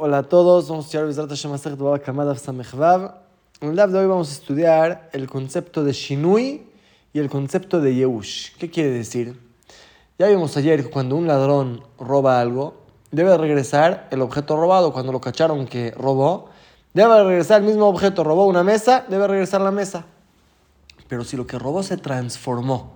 hola a todos, vamos a estudiar En el de hoy vamos a estudiar el concepto de Shinui y el concepto de Yehush. ¿Qué quiere decir? Ya vimos ayer que cuando un ladrón roba algo, debe regresar el objeto robado. Cuando lo cacharon que robó, debe regresar el mismo objeto. Robó una mesa, debe regresar la mesa. Pero si lo que robó se transformó,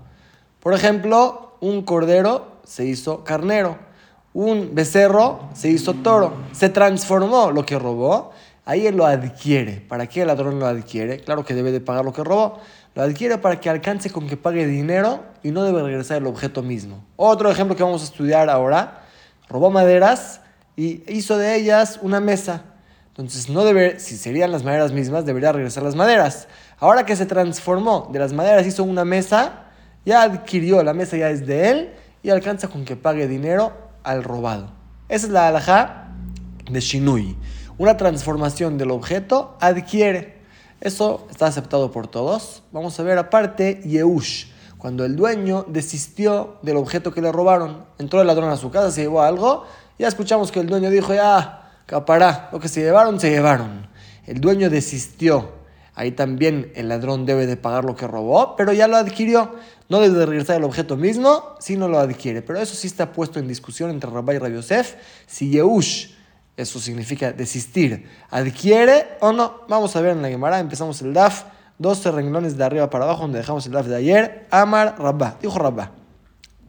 por ejemplo, un cordero se hizo carnero un becerro se hizo toro, se transformó lo que robó, ahí él lo adquiere. ¿Para qué el ladrón lo adquiere? Claro que debe de pagar lo que robó. Lo adquiere para que alcance con que pague dinero y no debe regresar el objeto mismo. Otro ejemplo que vamos a estudiar ahora, robó maderas y hizo de ellas una mesa. Entonces, no debe, si serían las maderas mismas, debería regresar las maderas. Ahora que se transformó de las maderas, hizo una mesa, ya adquirió, la mesa ya es de él y alcanza con que pague dinero robado. Esa es la alhaja de Shinui. Una transformación del objeto adquiere. Eso está aceptado por todos. Vamos a ver aparte Yehush. Cuando el dueño desistió del objeto que le robaron, entró el ladrón a su casa, se llevó algo, ya escuchamos que el dueño dijo, ya, capará, lo que se llevaron, se llevaron. El dueño desistió Ahí también el ladrón debe de pagar lo que robó, pero ya lo adquirió. No debe de regresar el objeto mismo, sino lo adquiere. Pero eso sí está puesto en discusión entre Rabbi y Rabbi Yosef. Si Yehush, eso significa desistir, adquiere o no. Vamos a ver en la Gemara. Empezamos el DAF, 12 renglones de arriba para abajo, donde dejamos el DAF de ayer. Amar Rabba, dijo Rabba.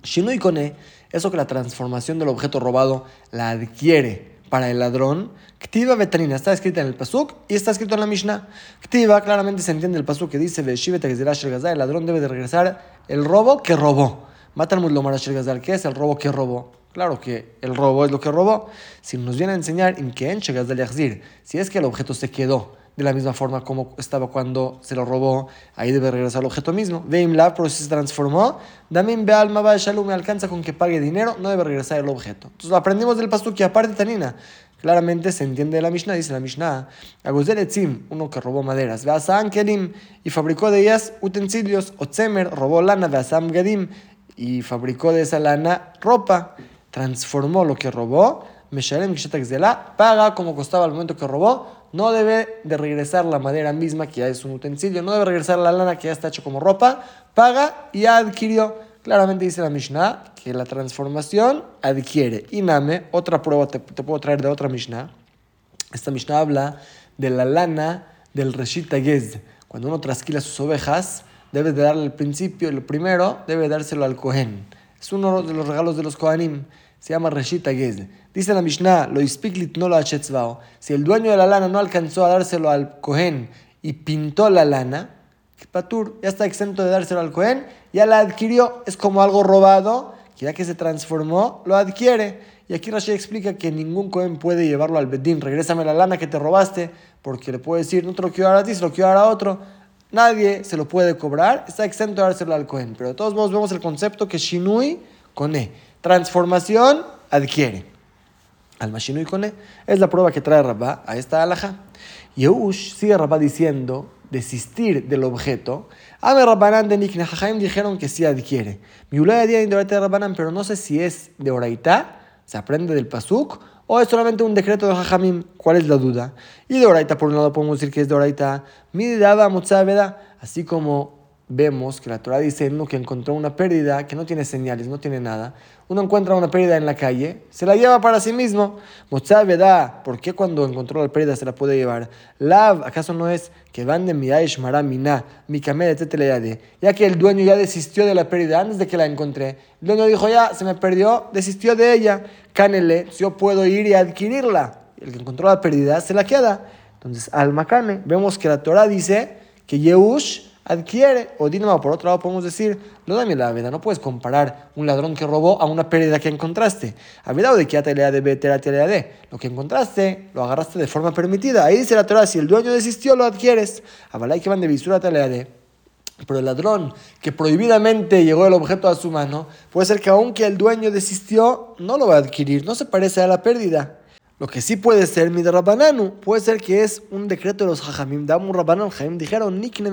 Shinui Kone, eso que la transformación del objeto robado la adquiere para el ladrón. Ktiva veterina está escrita en el Pasuk y está escrito en la Mishnah. Ktiva claramente se entiende el Pasuk que dice: El ladrón debe de regresar el robo que robó. Matan Gazal, ¿qué es el robo que robó? Claro que el robo es lo que robó. Si nos viene a enseñar en que en si es que el objeto se quedó de la misma forma como estaba cuando se lo robó, ahí debe regresar el objeto mismo. Veimla, pero si se transformó, Damim Bealma Shalom me alcanza con que pague dinero, no debe regresar el objeto. Entonces aprendimos del pasuk que aparte Tanina, claramente se entiende de la Mishnah, dice la Mishnah, Etzim, uno que robó maderas, Veasam Kelim, y fabricó de ellas utensilios, Otzemer, robó lana, Veasam Gedim, y fabricó de esa lana ropa, transformó lo que robó, Meshalem la paga como costaba al momento que robó, no debe de regresar la madera misma, que ya es un utensilio, no debe regresar la lana que ya está hecho como ropa, paga y adquirió. Claramente dice la Mishnah que la transformación adquiere. Iname, otra prueba te, puedo traer de otra Mishnah. Esta Mishnah habla de la lana del Reshit Gez. Cuando uno trasquila sus ovejas, debe de darle el principio, lo primero, debe dárselo al Kohen. Es uno de los regalos de los Kohanim se llama Reshita Gez. Dice la Mishnah, lo ispiklit no lo achetzvao. Si el dueño de la lana no alcanzó a dárselo al Cohen y pintó la lana, Patur ya está exento de dárselo al Cohen, ya la adquirió, es como algo robado, que ya que se transformó, lo adquiere. Y aquí Rashi explica que ningún Cohen puede llevarlo al Bedín, regrésame la lana que te robaste, porque le puede decir, no te lo quiero dar a ti, se lo quiero dar a otro. Nadie se lo puede cobrar, está exento de dárselo al Cohen. Pero de todos modos vemos el concepto que Shinui con E. Transformación adquiere. Al y Kone es la prueba que trae Rabá a esta alhaja. Yehush sigue Rabá diciendo desistir del objeto. Ame Rabbanán de Nikne dijeron que sí adquiere. Miulay día de Rabbanán, pero no sé si es de Oraitá, se aprende del Pasuk, o es solamente un decreto de Jajamim. ¿Cuál es la duda? Y de Oraitá, por un lado, podemos decir que es de Oraitá. Mi daba así como vemos que la Torah dice uno que encontró una pérdida que no tiene señales, no tiene nada. Uno encuentra una pérdida en la calle, se la lleva para sí mismo. da ¿por qué cuando encontró la pérdida se la puede llevar? Lav, ¿acaso no es que van de miaish maramina, mi de Ya que el dueño ya desistió de la pérdida antes de que la encontré. El dueño dijo, ya, se me perdió, desistió de ella. Canele, yo puedo ir y adquirirla. El que encontró la pérdida se la queda. Entonces, al macane, vemos que la Torah dice que Yehush adquiere. O dinamo, por otro lado, podemos decir, no dame la vida, no puedes comparar un ladrón que robó a una pérdida que encontraste. Avedado de que de de Lo que encontraste, lo agarraste de forma permitida. Ahí dice la Torah, si el dueño desistió, lo adquieres. Avalay que van de visura de pero el ladrón que prohibidamente llegó el objeto a su mano, puede ser que aunque el dueño desistió, no lo va a adquirir, no se parece a la pérdida. Lo que sí puede ser mi Rabananu, puede ser que es un decreto de los Jajamim. Damu Rabanan, Jaim dijeron, Nikne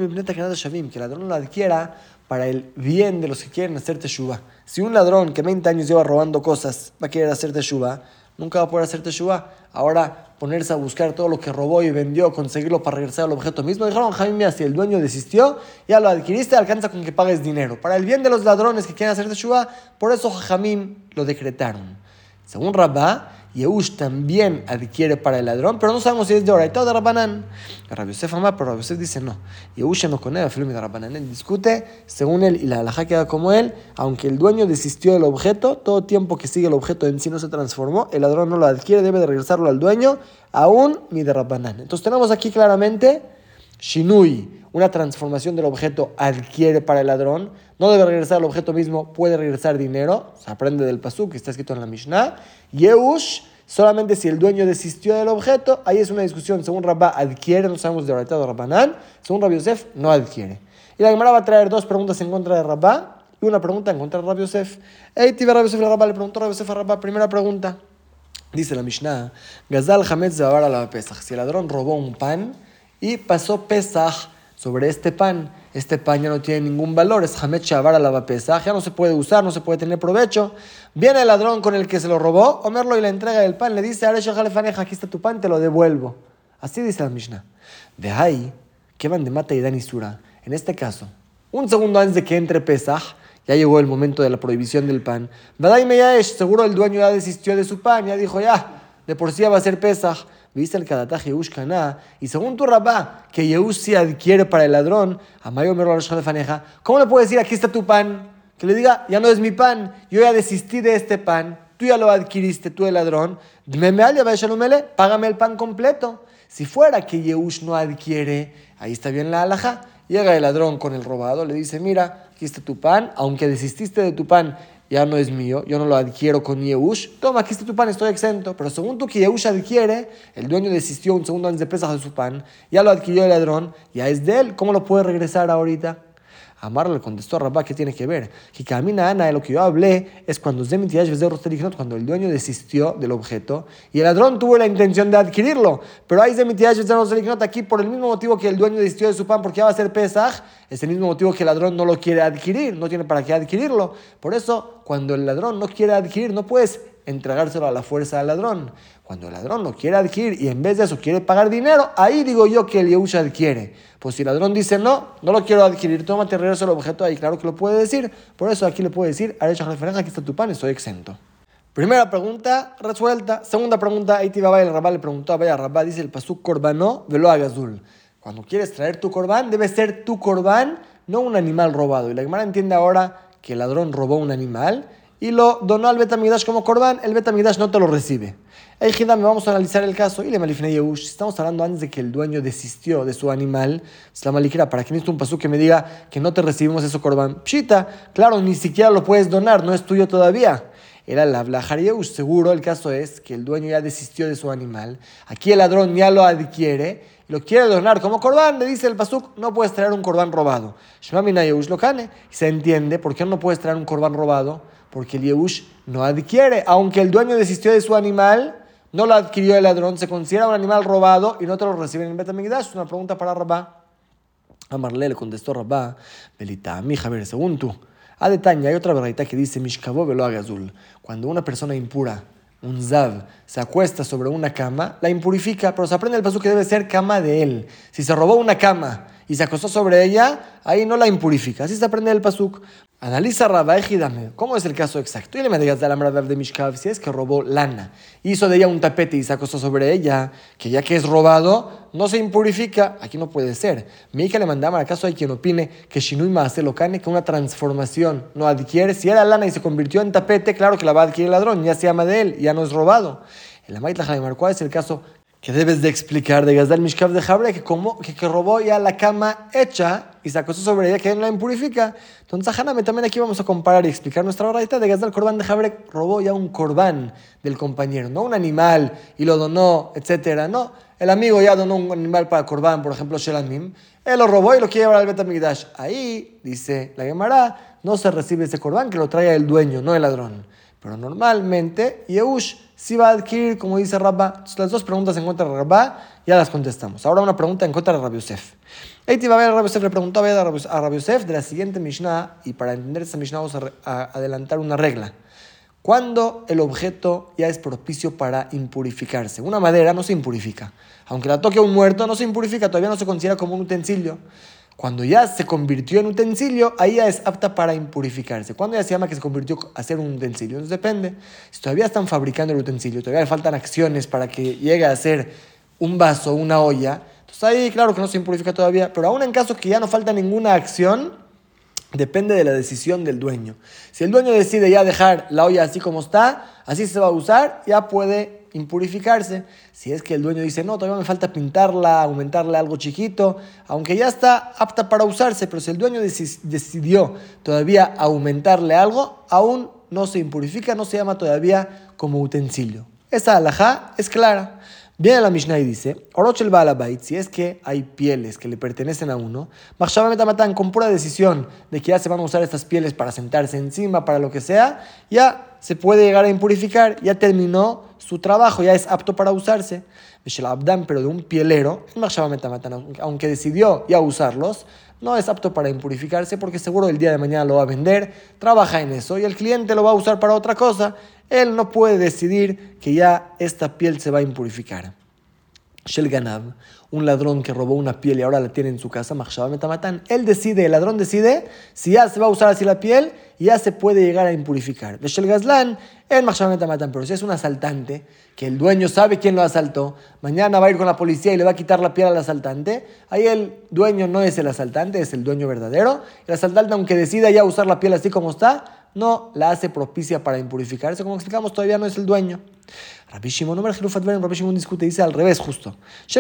Shavim, que el ladrón lo adquiera para el bien de los que quieren hacer teshuva. Si un ladrón que 20 años lleva robando cosas va a querer hacer teshuva, nunca va a poder hacer Teshuvah. Ahora ponerse a buscar todo lo que robó y vendió, conseguirlo para regresar al objeto mismo. Dijeron, Jaime, si el dueño desistió, ya lo adquiriste, alcanza con que pagues dinero. Para el bien de los ladrones que quieren hacer Teshuvah, por eso Jamim lo decretaron. Según Rabá, Yehush también adquiere para el ladrón, pero no sabemos si es de Oraita o de Rabbanán. Rabbi pero Rabbi Yosef dice no. Yehush no con él, de Rabbanán. Él discute según él y la halajá queda como él, aunque el dueño desistió del objeto, todo tiempo que sigue el objeto en sí no se transformó, el ladrón no lo adquiere, debe de regresarlo al dueño, aún ni de. Entonces tenemos aquí claramente Shinui, una transformación del objeto adquiere para el ladrón, no debe regresar al objeto mismo, puede regresar dinero, se aprende del pasuk que está escrito en la Mishnah. Yehush, solamente si el dueño desistió del objeto, ahí es una discusión, según Rabba adquiere, no sabemos de verdad de Rabbanán, según Rabbi Yosef no adquiere. Y la Gemara va a traer dos preguntas en contra de Rabba y una pregunta en contra de Rabbi Yosef. Hey, Rabbi Yosef le preguntó a Rabbi Yosef a Rabba, primera pregunta. Dice la Mishnah, Gazal Hametz a la Pesach. Si el ladrón robó un pan y pasó Pesach sobre este pan. Este pan ya no tiene ningún valor, es Hamet Shavar a la ya no se puede usar, no se puede tener provecho. Viene el ladrón con el que se lo robó, Omerlo y le entrega el pan, le dice, aquí está tu pan, te lo devuelvo. Así dice la Mishnah. De ahí, que van de mata y dan isura. En este caso, un segundo antes de que entre Pesach, ya llegó el momento de la prohibición del pan. seguro el dueño ya desistió de su pan, ya dijo, ya, de por sí va a ser Pesach viste el Kadataj Yehush Kaná, y según tu rabá, que Yehush sí adquiere para el ladrón, a Mayo Faneja, ¿cómo le puedes decir aquí está tu pan? Que le diga, ya no es mi pan, yo ya desistí de este pan, tú ya lo adquiriste, tú el ladrón, págame el pan completo. Si fuera que Yehush no adquiere, ahí está bien la alhaja, llega el ladrón con el robado, le dice, mira, aquí está tu pan, aunque desististe de tu pan ya no es mío, yo no lo adquiero con Yehush, toma, aquí está tu pan, estoy exento. Pero según tú que Yehush adquiere, el dueño desistió un segundo antes de pesar de su pan, ya lo adquirió el ladrón, ya es de él, ¿cómo lo puede regresar ahorita? Amar le contestó a Rabá, ¿qué tiene que ver? Que camina Ana, de lo que yo hablé es cuando cuando el dueño desistió del objeto y el ladrón tuvo la intención de adquirirlo. Pero hay aquí por el mismo motivo que el dueño desistió de su pan porque ya va a ser Pesaj, es el mismo motivo que el ladrón no lo quiere adquirir, no tiene para qué adquirirlo. Por eso, cuando el ladrón no quiere adquirir, no puedes entregárselo a la fuerza al ladrón. Cuando el ladrón lo quiere adquirir y en vez de eso quiere pagar dinero, ahí digo yo que el Yehush adquiere. Pues si el ladrón dice no, no lo quiero adquirir, tómate, regreso el objeto, ahí claro que lo puede decir. Por eso aquí le puede decir, hecho referencia, aquí está tu pan, estoy exento. Primera pregunta resuelta. Segunda pregunta, ahí te iba el rabá, le preguntó a Baya Rabá, dice el pasuk korbanó velo agazul. Cuando quieres traer tu corbán, debe ser tu corbán, no un animal robado. Y la Gemara entiende ahora que el ladrón robó un animal y lo donó al Betamidash como corbán, el Betamidash no te lo recibe. me vamos a analizar el caso. Y le malifne Yehush, estamos hablando antes de que el dueño desistió de su animal, es la malikra, para que necesito un pasú que me diga que no te recibimos eso corbán. Pshita, claro, ni siquiera lo puedes donar, no es tuyo todavía. Era la Blajar Yehush, seguro el caso es que el dueño ya desistió de su animal, aquí el ladrón ya lo adquiere, lo quiere donar como corbán, le dice el pasuk, no puedes traer un corbán robado. Shmamina Yehush lo cane, y se entiende por qué no puedes traer un corbán robado porque el Yehush no adquiere, aunque el dueño desistió de su animal, no lo adquirió el ladrón, se considera un animal robado y no te lo reciben en Betamigdash. Es una pregunta para Rabá. Amarle le contestó Rabá, Belita, mi ver, según tú. A detalle, hay otra verdad que dice Mishkabo velo. Cuando una persona impura, un zav, se acuesta sobre una cama, la impurifica, pero se aprende el paso que debe ser cama de él. Si se robó una cama y se acostó sobre ella, ahí no la impurifica. Así se aprende el pasuk. Analiza Rabá dame ¿cómo es el caso exacto? Y le digas de la de Mishkav, si es que robó lana, hizo de ella un tapete y se acostó sobre ella, que ya que es robado, no se impurifica, aquí no puede ser. Mi hija le mandaba, ¿acaso hay quien opine que Shinui lo cane, que una transformación no adquiere? Si era lana y se convirtió en tapete, claro que la va a adquirir el ladrón, ya se llama de él, ya no es robado. En la Maitla ¿cuál es el caso que debes de explicar de Gazdal Mishkav de Jabre, que, como, que, que, robó ya la cama hecha y se acostó sobre ella, que no la impurifica. Entonces, Haname, también aquí vamos a comparar y explicar nuestra verdad de Gazdal Corban de Jabre, robó ya un corbán del compañero, no un animal y lo donó, etcétera. No, el amigo ya donó un animal para corbán, por ejemplo, Shelamim. Él lo robó y lo quiere llevar al Betamigdash. Ahí, dice la Gemara, no se recibe ese corbán que lo trae el dueño, no el ladrón. Pero normalmente, Yehush si va a adquirir, como dice Rabba. las dos preguntas en contra de Rabba ya las contestamos. Ahora una pregunta en contra de Rabbi Yosef. Eiti va a ver a Rabbi Yosef, le preguntó a Rabbi Yosef de la siguiente Mishnah, y para entender esta Mishnah vamos a, adelantar una regla. cuando el objeto ya es propicio para impurificarse. Una madera no se impurifica. Aunque la toque un muerto, no se impurifica, todavía no se considera como un utensilio. Cuando ya se convirtió en utensilio, ahí ya es apta para impurificarse. Cuando ya se llama que se convirtió a ser un utensilio? Entonces depende. Si todavía están fabricando el utensilio, todavía le faltan acciones para que llegue a ser un vaso, una olla, entonces ahí claro que no se impurifica todavía. Pero aún en caso que ya no falta ninguna acción, depende de la decisión del dueño. Si el dueño decide ya dejar la olla así como está, así se va a usar, ya puede impurificarse. Si es que el dueño dice, no, todavía me falta pintarla, aumentarle algo chiquito, aunque ya está apta para usarse, pero si el dueño decidió todavía aumentarle algo, aún no se impurifica, no se llama todavía como utensilio. Esa alajá es clara. Viene la Mishnah y dice, Orochel Balabait, si es que hay pieles que le pertenecen a uno, Matan con pura decisión de que ya se van a usar estas pieles para sentarse encima, para lo que sea, ya se puede llegar a impurificar, ya terminó su trabajo, ya es apto para usarse. Pero de un pielero, aunque decidió ya usarlos, no es apto para impurificarse porque seguro el día de mañana lo va a vender, trabaja en eso y el cliente lo va a usar para otra cosa él no puede decidir que ya esta piel se va a impurificar. Shel Ganab, un ladrón que robó una piel y ahora la tiene en su casa, él decide, el ladrón decide si ya se va a usar así la piel ya se puede llegar a impurificar. Shel Gazlan, el pero si es un asaltante, que el dueño sabe quién lo asaltó, mañana va a ir con la policía y le va a quitar la piel al asaltante, ahí el dueño no es el asaltante, es el dueño verdadero. El asaltante, aunque decida ya usar la piel así como está, no la hace propicia para impurificarse. Como explicamos, todavía no es el dueño. Rabbi Shimon, Rabbi Shimon discute, dice al revés justo. Si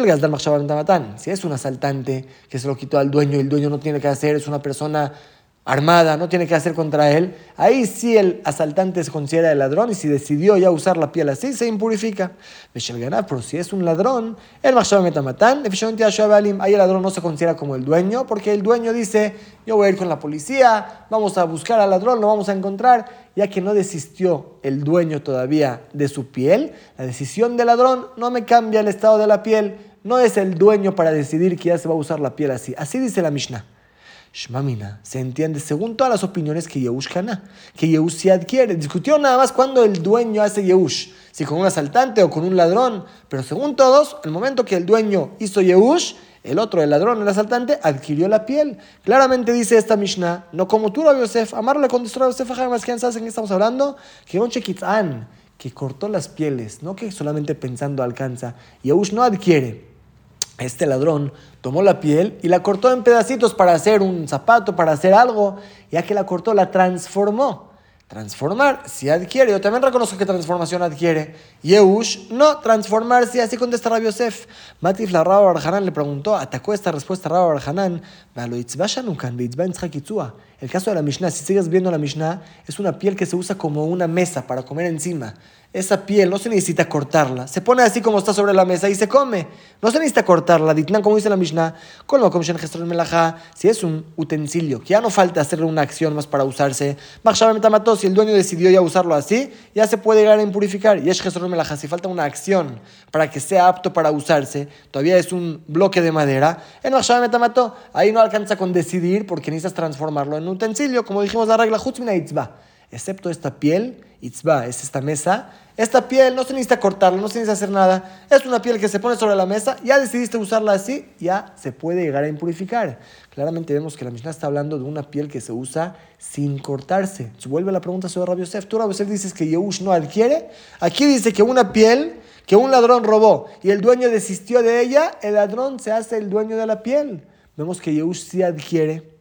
es un asaltante que se lo quitó al dueño y el dueño no tiene que hacer, es una persona armada, no tiene que hacer contra él, ahí sí el asaltante se considera el ladrón y si decidió ya usar la piel así, se impurifica. Pero si es un ladrón, el ahí el ladrón no se considera como el dueño, porque el dueño dice, yo voy a ir con la policía, vamos a buscar al ladrón, lo vamos a encontrar, ya que no desistió el dueño todavía de su piel, la decisión del ladrón no me cambia el estado de la piel, no es el dueño para decidir que ya se va a usar la piel así. Así dice la Mishnah. Shmamina, se entiende según todas las opiniones que Yehush Kana, que Yehush se adquiere. Discutió nada más cuando el dueño hace Yehush, si con un asaltante o con un ladrón, pero según todos, el momento que el dueño hizo Yehush, el otro, el ladrón, el asaltante, adquirió la piel. Claramente dice esta Mishnah, no como tú, Rabbi Yosef, amarle contestó a Yosef, jamás que sabes en qué estamos hablando, que un chequitzán, que cortó las pieles, no que solamente pensando alcanza. Yehush no adquiere. Este ladrón tomó la piel y la cortó en pedacitos para hacer un zapato, para hacer algo. Ya que la cortó, la transformó. Transformar, si adquiere. Yo también reconozco que transformación adquiere. Yehush, no transformarse. Así contesta Rabbi Yosef. Matif la Rabba Barhanan le preguntó, atacó esta respuesta Rabba Barhanan. El caso de la Mishnah, si sigues viendo la Mishnah, es una piel que se usa como una mesa para comer encima esa piel no se necesita cortarla. Se pone así como está sobre la mesa y se come. No se necesita cortarla. Ditnan, como dice la Mishnah, si es un utensilio, que ya no falta hacerle una acción más para usarse. Si el dueño decidió ya usarlo así, ya se puede llegar a impurificar. Y es si falta una acción para que sea apto para usarse, todavía es un bloque de madera. En ahí no alcanza con decidir porque necesitas transformarlo en utensilio, como dijimos la regla, excepto esta piel, itzba, es esta mesa, esta piel no se necesita cortarla, no se necesita hacer nada. Es una piel que se pone sobre la mesa, ya decidiste usarla así, ya se puede llegar a impurificar. Claramente vemos que la Mishnah está hablando de una piel que se usa sin cortarse. Se vuelve la pregunta sobre Rabbi Yosef. Tú, Rabbi Yosef, dices que Yehush no adquiere. Aquí dice que una piel que un ladrón robó y el dueño desistió de ella, el ladrón se hace el dueño de la piel. Vemos que Yehush sí adquiere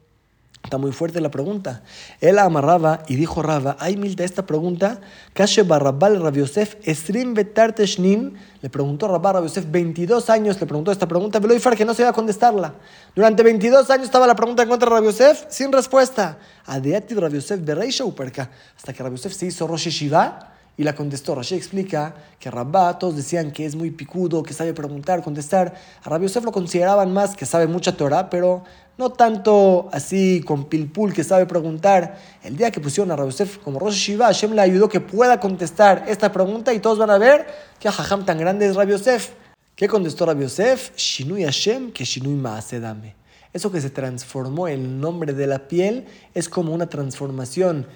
Está muy fuerte la pregunta. Él amarraba y dijo Raba, ay milta esta pregunta, Kashe Barrabal Rav Yosef, Esrim le preguntó Rabá Rav Yosef, 22 años le preguntó esta pregunta, Veloifar que no se iba a contestarla. Durante 22 años estaba la pregunta en contra de Rav Yosef sin respuesta. Adeati Rav Yosef de Reisha Uperka, hasta que Rav Yosef se hizo Rosh Shiva y la contestó. Rashi explica que Rabá, todos decían que es muy picudo, que sabe preguntar, contestar. A Rabbi Yosef lo consideraban más que sabe mucha Torah, pero no tanto así con pilpul que sabe preguntar. El día que pusieron a Rabbi Yosef como Rosh Shiva, Hashem le ayudó que pueda contestar esta pregunta y todos van a ver que Jajam tan grande es Rabbi Yosef. ¿Qué contestó Rabbi Yosef? Shinui Hashem que Shinui Maasedame. Eso que se transformó el nombre de la piel es como una transformación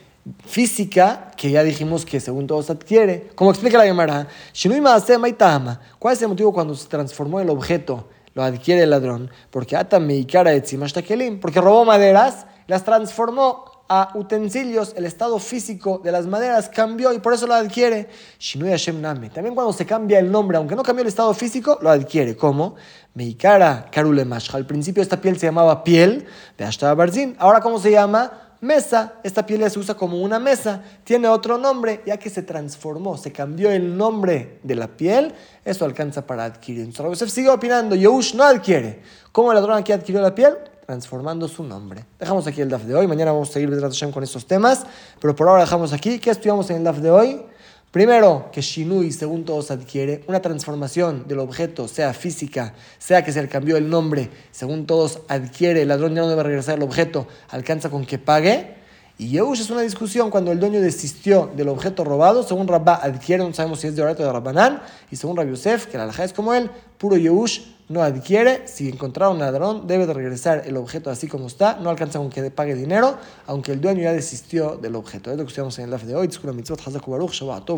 física, que ya dijimos que según todos adquiere. Como explica la Gemara, Shinui Maase Maitama. ¿Cuál es el motivo cuando se transformó el objeto? Lo adquiere el ladrón. Porque Ata Meikara Etzimashtakelim. Porque robó maderas, las transformó a utensilios, el estado físico de las maderas cambió y por eso lo adquiere. Shinui Hashem Name. También cuando se cambia el nombre, aunque no cambió el estado físico, lo adquiere. ¿Cómo? Meikara Karule Al principio esta piel se llamaba piel de Ashtaba Barzin. Ahora, ¿cómo se llama? Mesa. Esta piel se usa como una mesa. Tiene otro nombre, ya que se transformó, se cambió el nombre de la piel. Eso alcanza para adquirir. Entonces, Yosef sigue opinando. Yehush no adquiere. ¿Cómo el ladrón aquí adquirió la piel? transformando su nombre. Dejamos aquí el DAF de hoy, mañana vamos a seguir con estos temas, pero por ahora dejamos aquí. ¿Qué estudiamos en el DAF de hoy? Primero, que Shinui, según todos, adquiere una transformación del objeto, sea física, sea que se le cambió el nombre, según todos adquiere, el ladrón ya no debe regresar el objeto, alcanza con que pague. Y Yehush es una discusión cuando el dueño desistió del objeto robado, según Rabba adquiere, no sabemos si es de Orato de Rabbanán, y según Rabbi Yosef, que la alhaja es como él, puro Yehush no adquiere, si encontraron un ladrón, debe de regresar el objeto así como está, no alcanza con que pague dinero, aunque el dueño ya desistió del objeto. Es lo que estudiamos en el live de hoy. Shabbat